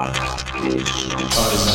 Para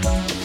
Bye.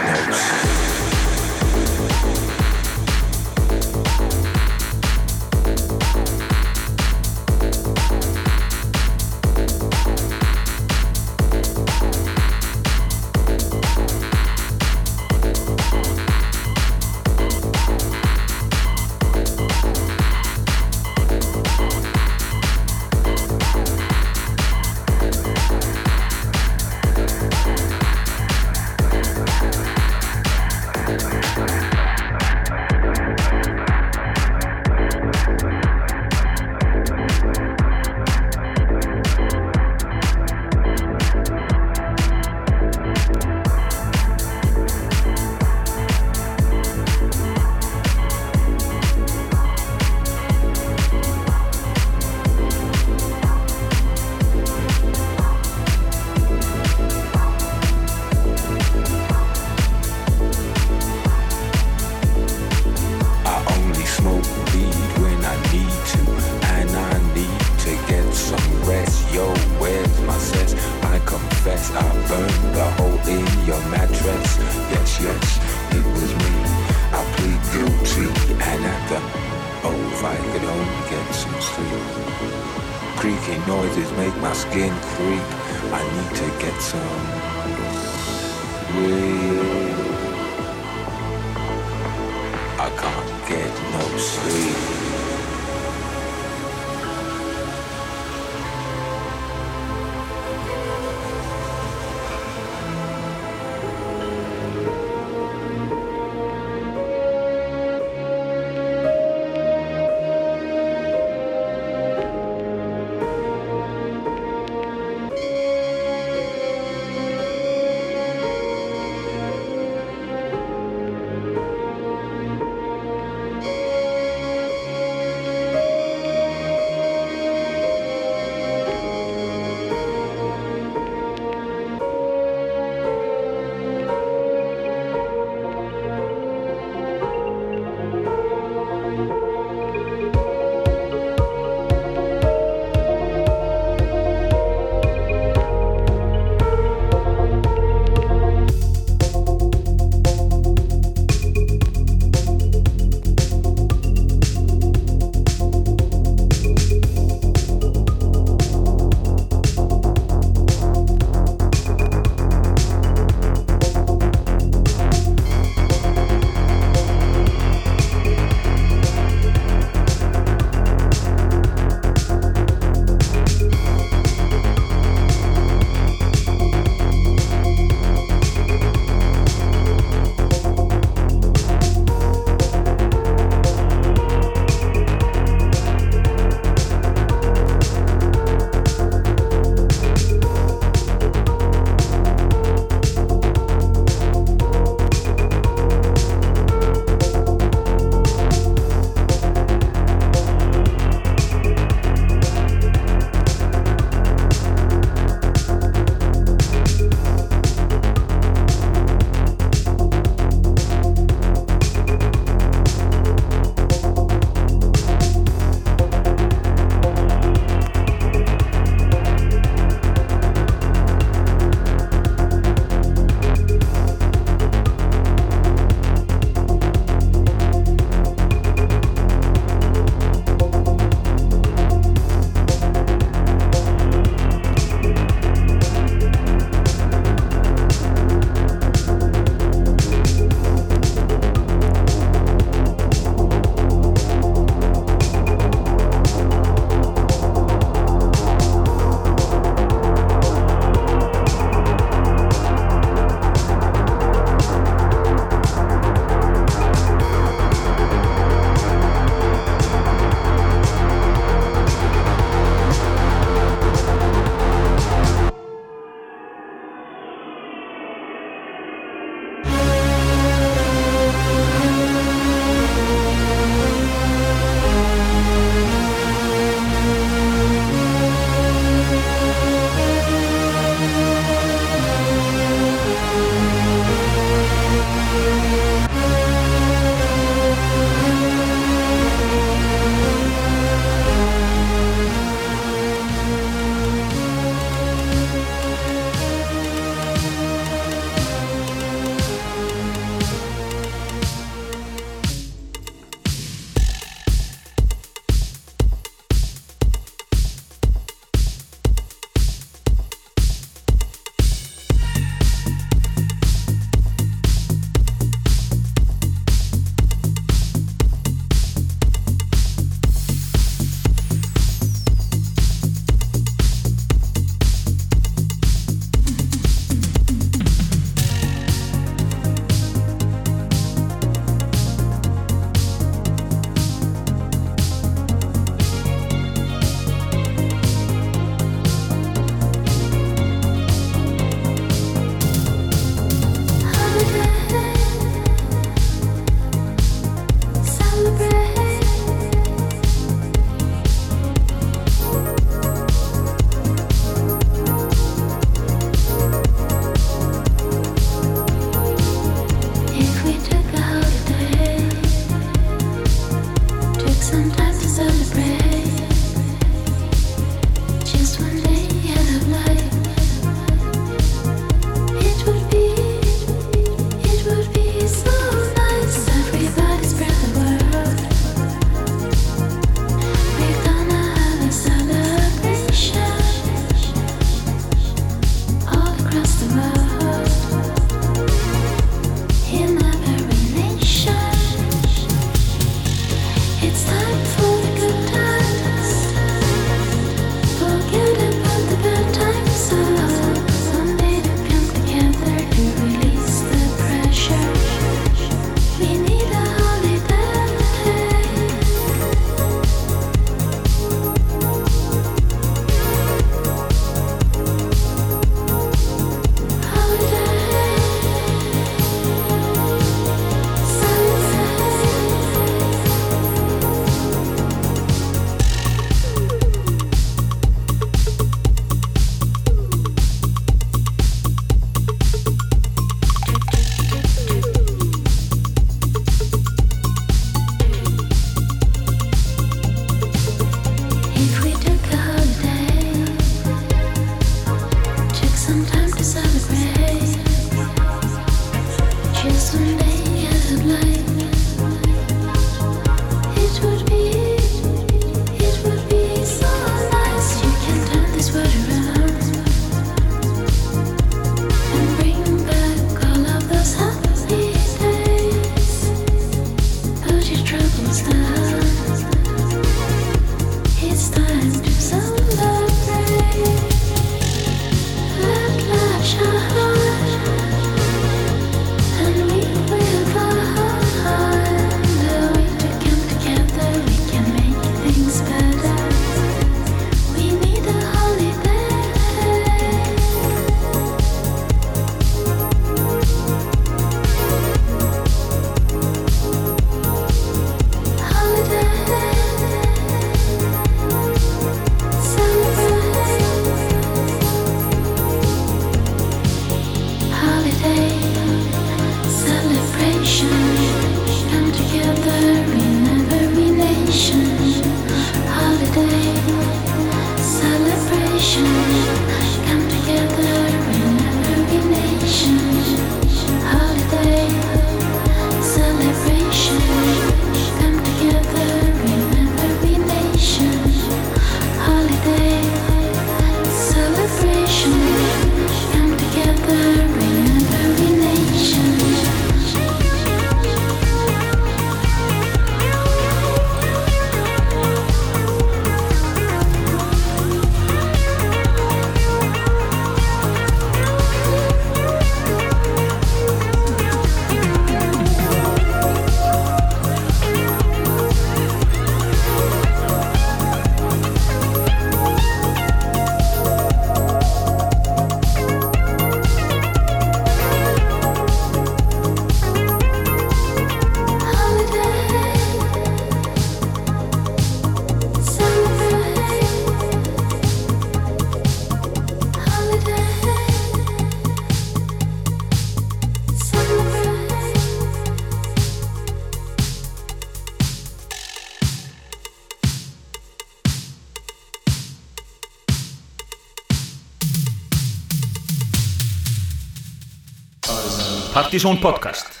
Haftísón podcast.